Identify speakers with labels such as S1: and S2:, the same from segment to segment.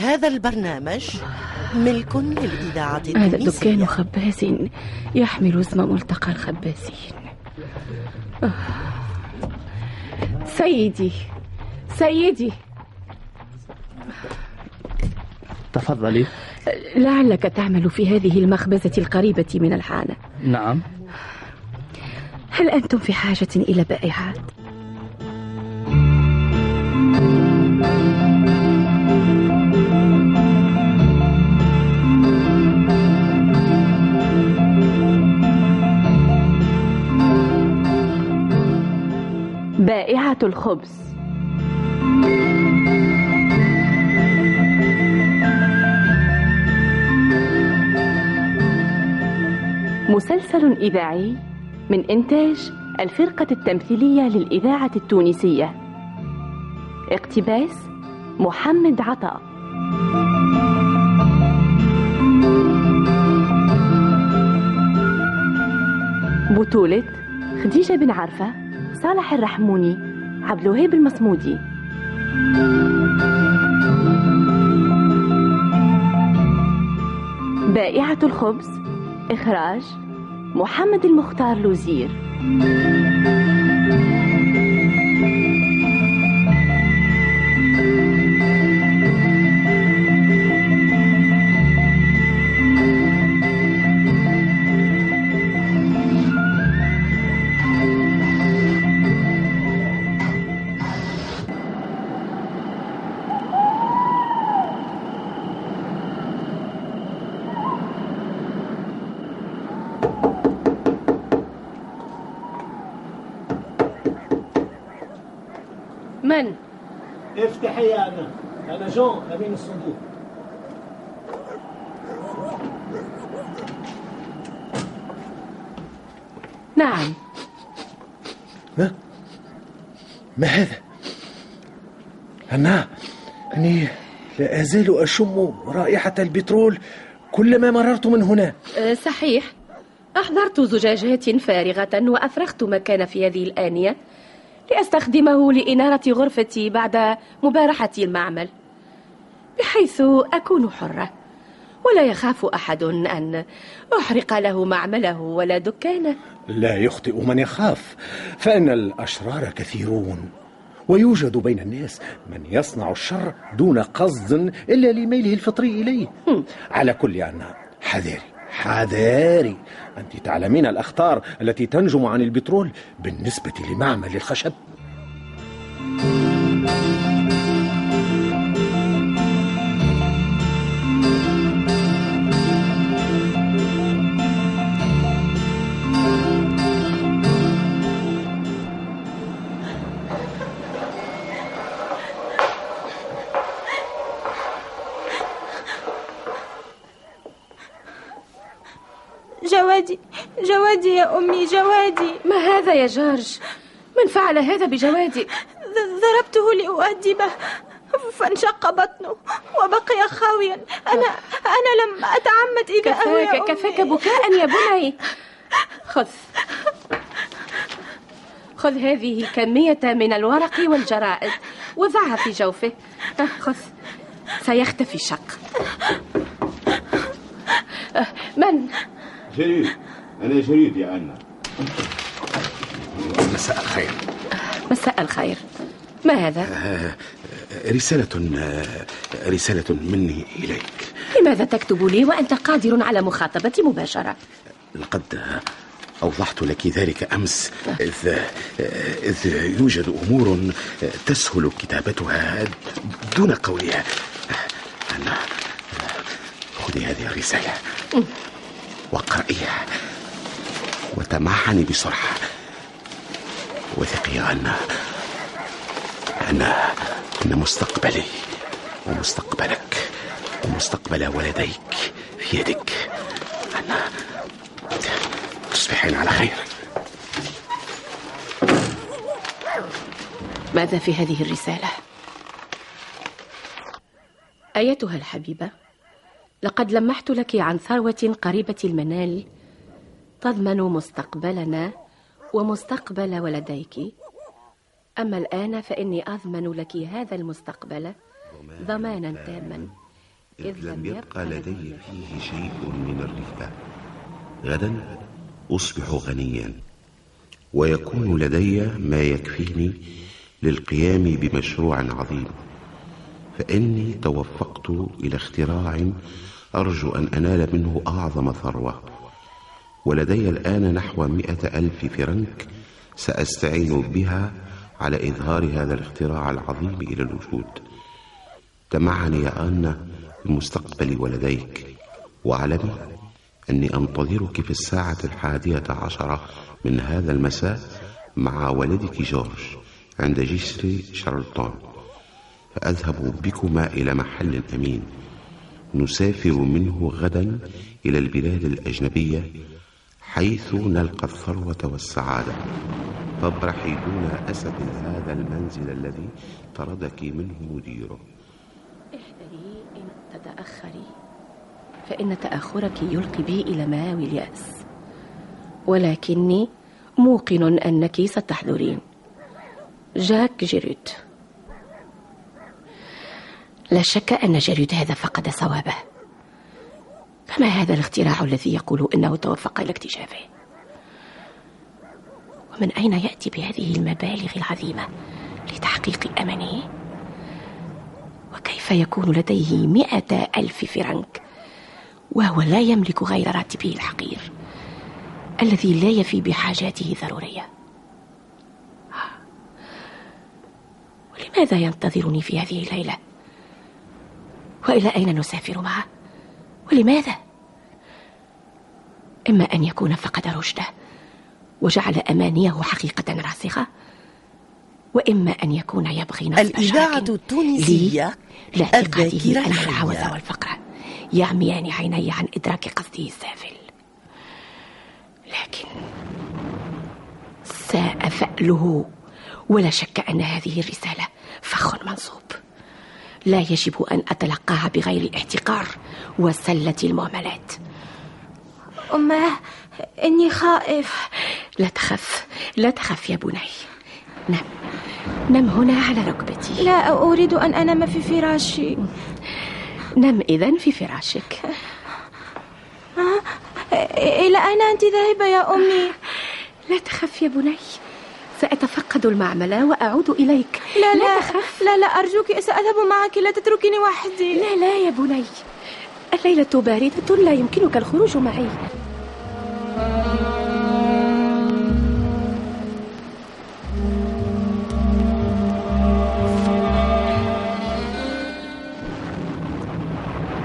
S1: هذا البرنامج ملك للإذاعة
S2: هذا دكان خباز يحمل اسم ملتقى الخبازين. آه. سيدي سيدي.
S3: تفضلي.
S2: لعلك تعمل في هذه المخبزة القريبة من الحانة.
S3: نعم.
S2: هل أنتم في حاجة إلى بائعات؟ بائعة الخبز. مسلسل إذاعي من إنتاج الفرقة التمثيلية للإذاعة التونسية. اقتباس محمد عطاء بطولة خديجة بن عرفة. صالح الرحموني عبد الوهاب المصمودي. بائعة الخبز إخراج محمد المختار لوزير.
S4: جون أمين الصندوق
S2: نعم.
S4: ما ما هذا؟ أنا أني لا أزال أشم رائحة البترول كلما مررت من هنا.
S2: أه، صحيح. أحضرت زجاجات فارغة وأفرغت ما كان في هذه الآنية لأستخدمه لإنارة غرفتي بعد مبارحتي المعمل. بحيث أكون حرة. ولا يخاف أحد أن أحرق له معمله ولا دكانه.
S4: لا يخطئ من يخاف فإن الأشرار كثيرون. ويوجد بين الناس من يصنع الشر دون قصد إلا لميله الفطري إليه. على كل أن حذاري حذاري. أنت تعلمين الأخطار التي تنجم عن البترول بالنسبة لمعمل الخشب.
S5: جوادي جوادي يا أمي جوادي.
S2: ما هذا يا جورج؟ من فعل هذا بجوادي؟
S5: ضربته لأؤدبه فانشق بطنه وبقي خاويا. أنا أنا لم أتعمد إيذاءه يا
S2: كفاك
S5: أمي.
S2: كفاك بكاء يا بني. خذ. خذ هذه الكمية من الورق والجرائد وضعها في جوفه. خذ. سيختفي الشق. آه، من؟
S6: جريد أنا جريد يا أنا.
S7: مساء الخير.
S2: مساء الخير. ما هذا؟
S7: رسالة رسالة مني إليك.
S2: لماذا تكتب لي وأنت قادر على مخاطبتي مباشرة؟
S7: لقد أوضحت لك ذلك أمس إذ, إذ يوجد أمور تسهل كتابتها دون قولها. أنا خذي هذه الرسالة. واقرأيها وتمعني بسرعة. وثقي يا أن أن أن مستقبلي ومستقبلك ومستقبل ولديك في يدك. أن تصبحين على خير.
S2: ماذا في هذه الرسالة؟ أيتها الحبيبة؟ لقد لمحت لك عن ثروة قريبة المنال. تضمن مستقبلنا ومستقبل ولديك. أما الآن فإني أضمن لك هذا المستقبل ضمانا تاما.
S7: إذ لم يبقى لدي فيه شيء من الرفاه غدا أصبح غنيا. ويكون لدي ما يكفيني للقيام بمشروع عظيم. فإني توفقت إلى اختراع أرجو أن أنال منه أعظم ثروة. ولدي الآن نحو مئة ألف فرنك سأستعين بها على إظهار هذا الاختراع العظيم إلى الوجود. تمعني يا أنا بمستقبلي ولديك واعلمي أني أنتظرك في الساعة الحادية عشرة من هذا المساء مع ولدك جورج عند جسر شارلتون. فأذهب بكما إلى محل أمين نسافر منه غدا إلى البلاد الأجنبية حيث نلقى الثروة والسعادة. فابرحي دون أسف هذا المنزل الذي طردك منه مديره.
S2: احذري إن تتأخري فإن تأخرك يلقي بي إلى ماوي اليأس. ولكني موقن أنك ستحضرين جاك جيريت. لا شك أن جيريت هذا فقد صوابه فما هذا الاختراع الذي يقول إنه توفق إلى اكتشافه؟ ومن أين يأتي بهذه المبالغ العظيمة لتحقيق أمنه وكيف يكون لديه مئة ألف فرنك وهو لا يملك غير راتبه الحقير الذي لا يفي بحاجاته الضرورية؟ ولماذا ينتظرني في هذه الليلة؟ وإلى أين نسافر معه؟ ولماذا؟ إما أن يكون فقد رشده وجعل أمانيه حقيقة راسخة وإما أن يكون يبغي نصب لاعتقاده
S1: الذاكرة
S2: أن
S1: الحية.
S2: العوز والفقر يعميان عيني عن إدراك قصده السافل لكن ساء فأله ولا شك أن هذه الرسالة فخ منصوب. لا يجب أن أتلقاها بغير الاحتقار وسلة المعاملات.
S5: أماه إني خائف.
S2: لا تخف لا تخف يا بني. نم نم هنا على ركبتي.
S5: لا أريد أن أنام في فراشي.
S2: نم إذن في فراشك.
S5: إلى أين أنت ذاهبة يا أمي؟
S2: لا تخف يا بني. سأتفقد المعمل وأعود إليك.
S5: لا لا
S2: لا تخف.
S5: لا لا أرجوك سأذهب معك لا تتركيني وحدي.
S2: لا لا يا بني. الليلة باردة لا يمكنك الخروج معي.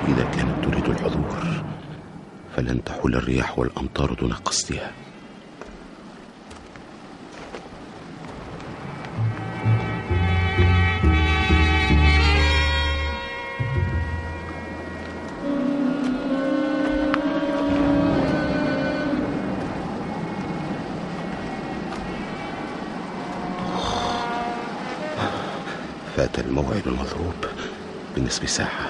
S7: إذا كانت تريد الحضور فلن تحول الرياح والأمطار دون قصدها. فات الموعد المضروب بنصف ساعة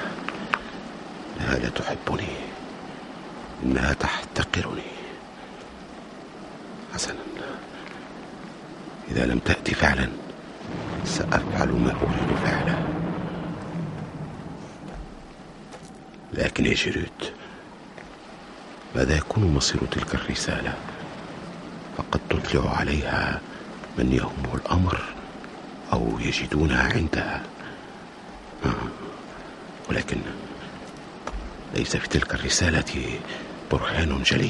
S7: إنها لا تحبني؟ إنها تحتقرني. حسنا. إذا لم تأتي فعلا سأفعل ما أريد فعله لكن يا جيريت ماذا يكون مصير تلك الرسالة؟ فقد تطلع عليها من يهمه الأمر. أو يجدونها عندها. آه. ولكن ليس في تلك الرسالة برهان جلي.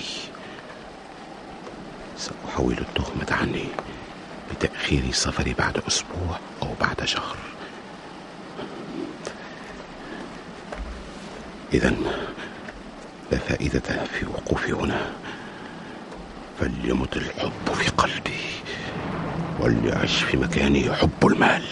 S7: سأحول التهمة عني بتأخير سفري بعد أسبوع أو بعد شهر. إذا لا فائدة في وقوفي هنا. فليمت الحب في قلبي. وليعش في مكاني حب المال.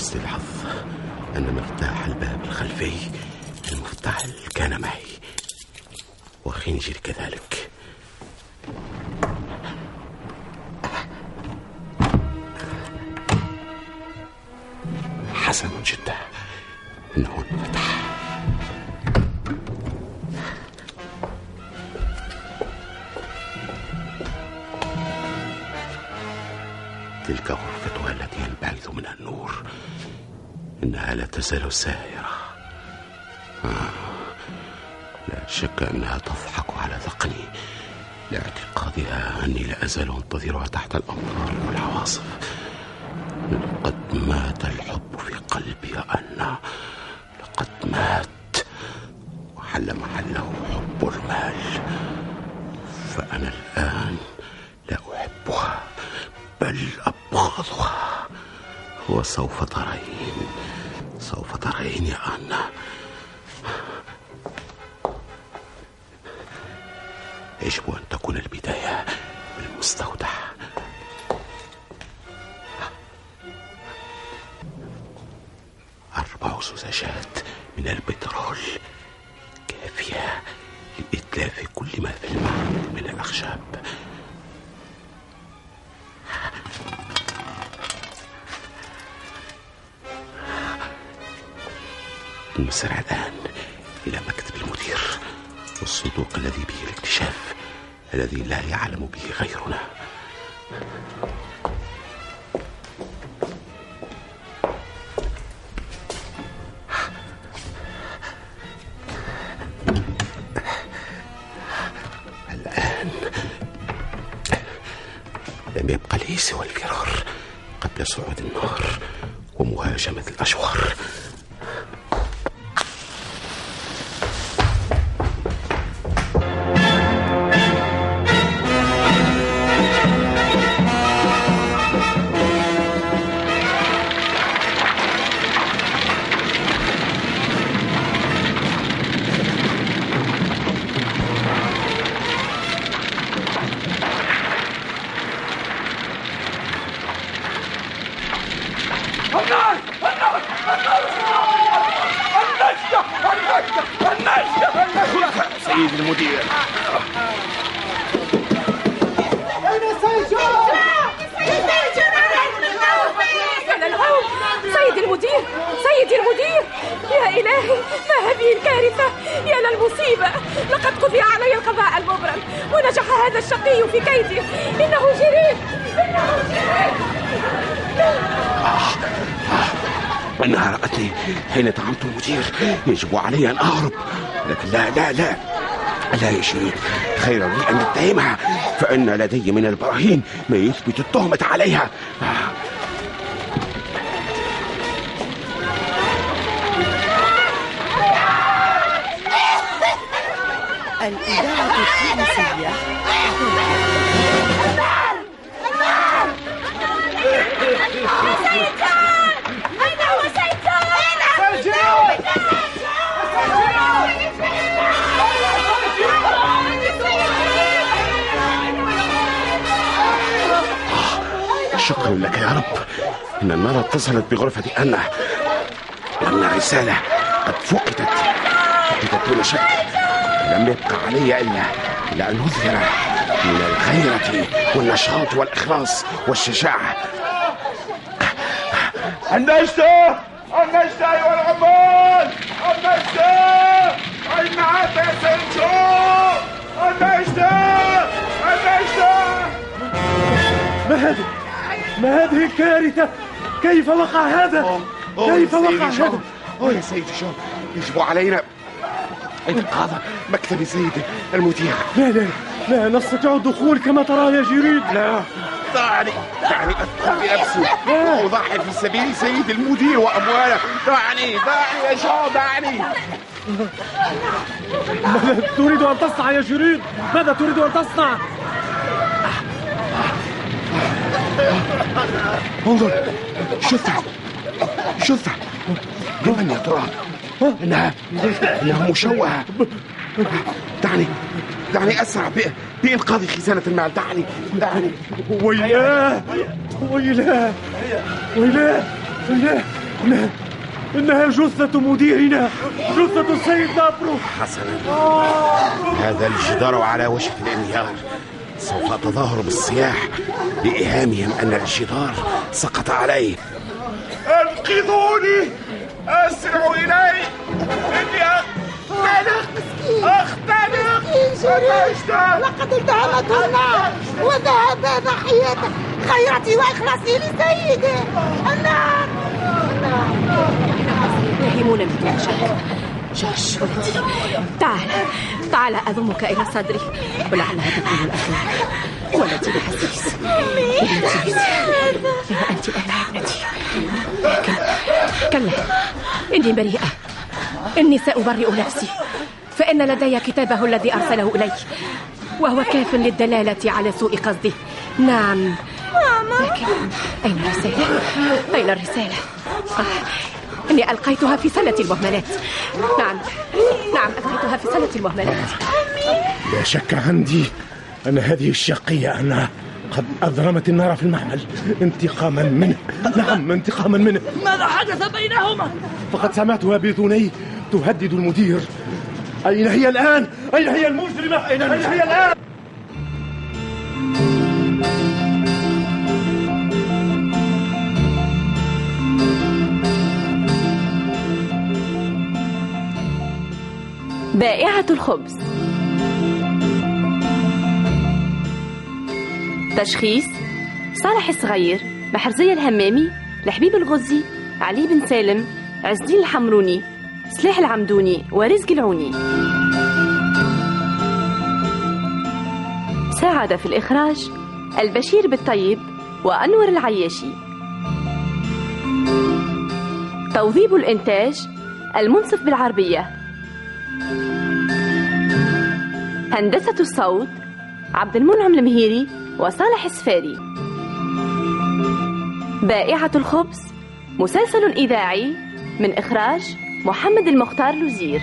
S7: من حسن الحظ. أن مفتاح الباب الخلفي المفتعل كان معي. وخنجري كذلك. تلك غرفتها التي ينبعث منها النور. إنها لا تزال سائرة. آه. لا شك أنها تضحك على ذقني لاعتقادها أني لا أزال أنتظرها تحت الأمطار والعواصف. لقد مات الحب في قلبي يا أنا لقد مات. وحل محله حب المال. فأنا الآن لا أحبها. بل أبغضها وسوف ترين. سوف ترين يا أنا. يجب أن تكون البداية بالمستودع؟ أربع زجاجات من البترول. كافية لإتلاف كل ما في المعرض من الأخشاب. نسرع الآن إلى مكتب المدير والصندوق الذي به الاكتشاف الذي لا يعلم به غيرنا. الآن لم يبق لي سوى الفرار قبل صعود النار ومهاجمة الأشوار. سيد المدير.
S2: سيدي المدير سيدي المدير يا إلهي ما هذه الكارثة؟ يا للمصيبة لقد قضي علي القضاء المبرم ونجح هذا الشقي في كيده إنه جريم إنه جريم
S7: إنها رأتني حين طعمت المدير. يجب علي أن أهرب لكن لا لا لا. لا شريف خير لي أن أتهمها فإن لدي من البراهين ما يثبت التهمة عليها.
S1: الإذاعة التونسية.
S7: شكرا لك يا رب. إن النار اتصلت بغرفة أنا. وأن الرسالة قد فقدت. فقدت دون شك. لم يبقى علي إلا إلا أن أظهر من الغيرة والنشاط والإخلاص والشجاعة.
S6: النجدة! النجدة أيها العمال النجدة! أين عاد يا سيد جو النجدة! النجدة!
S3: ما هذه ما هذه الكارثة؟ كيف وقع هذا؟ كيف وقع هذا؟
S7: أوه يا سيدي شو يجب علينا إنقاذ مكتب سيد المدير.
S3: لا لا لا نستطيع الدخول كما ترى يا جريد.
S7: لا. دعني دعني أدخل بنفسي وأضحي في سبيل سيد المدير وأمواله. دعني دعني يا شو دعني.
S3: ماذا تريد أن تصنع يا جريد؟ ماذا تريد أن تصنع؟
S7: انظر. شوفها شوفها لمن يا ترى انها إنها مشوهة. دعني. دعني أسرع بإنقاذ خزانة المال. دعني. دعني.
S3: ويلاه. ويلاه. ويلاه. لا لا إنها جثة مديرنا. جثة السيد نابرو
S7: حسنا. هذا الجدار على وشك الانهيار. سوف أتظاهر بالصياح لإيهامهم أن الجدار سقط عليه.
S6: انقذوني اسرعوا إلي. إني أختنق. أختنق. أنجدة
S8: لقد التهمته النار. وذهب ضحيته خيرتي وإخلاصي لسيدي. النار.
S2: يهمون بدون شك جوش تعال تعال أضمك إلى صدري. ولعلها تكون الأخيرة ولدي العزيز ابنتي أنت أنا ابنتي لكن كلا. إني بريئة. إني سأبرئ نفسي. فإن لدي كتابه الذي أرسله إلي وهو كاف للدلالة على سوء قصده نعم. لكن أين الرسالة؟ أين الرسالة؟ إني ألقيتها في سلة المهملات نعم نعم ألقيتها في سلة المهملات
S4: لا شك عندي أن هذه الشقية أنها قد أضرمت النار في المعمل انتقاما منه نعم انتقاما منه
S1: ماذا حدث بينهما؟
S3: فقد سمعتها بأذني تهدد المدير أين هي الآن؟ أين هي المجرمة؟ أين هي الآن؟
S2: بائعة الخبز. تشخيص صالح الصغير محرزية الهمامي لحبيب الغزي علي بن سالم عز الدين الحمروني سلاح العمدوني ورزق العوني. ساعد في الإخراج البشير بالطيب وأنور العياشي. توظيب الإنتاج المنصف بالعربية. هندسة الصوت عبد المنعم المهيري وصالح السفاري. بائعة الخبز مسلسل إذاعي من إخراج محمد المختار لوزير.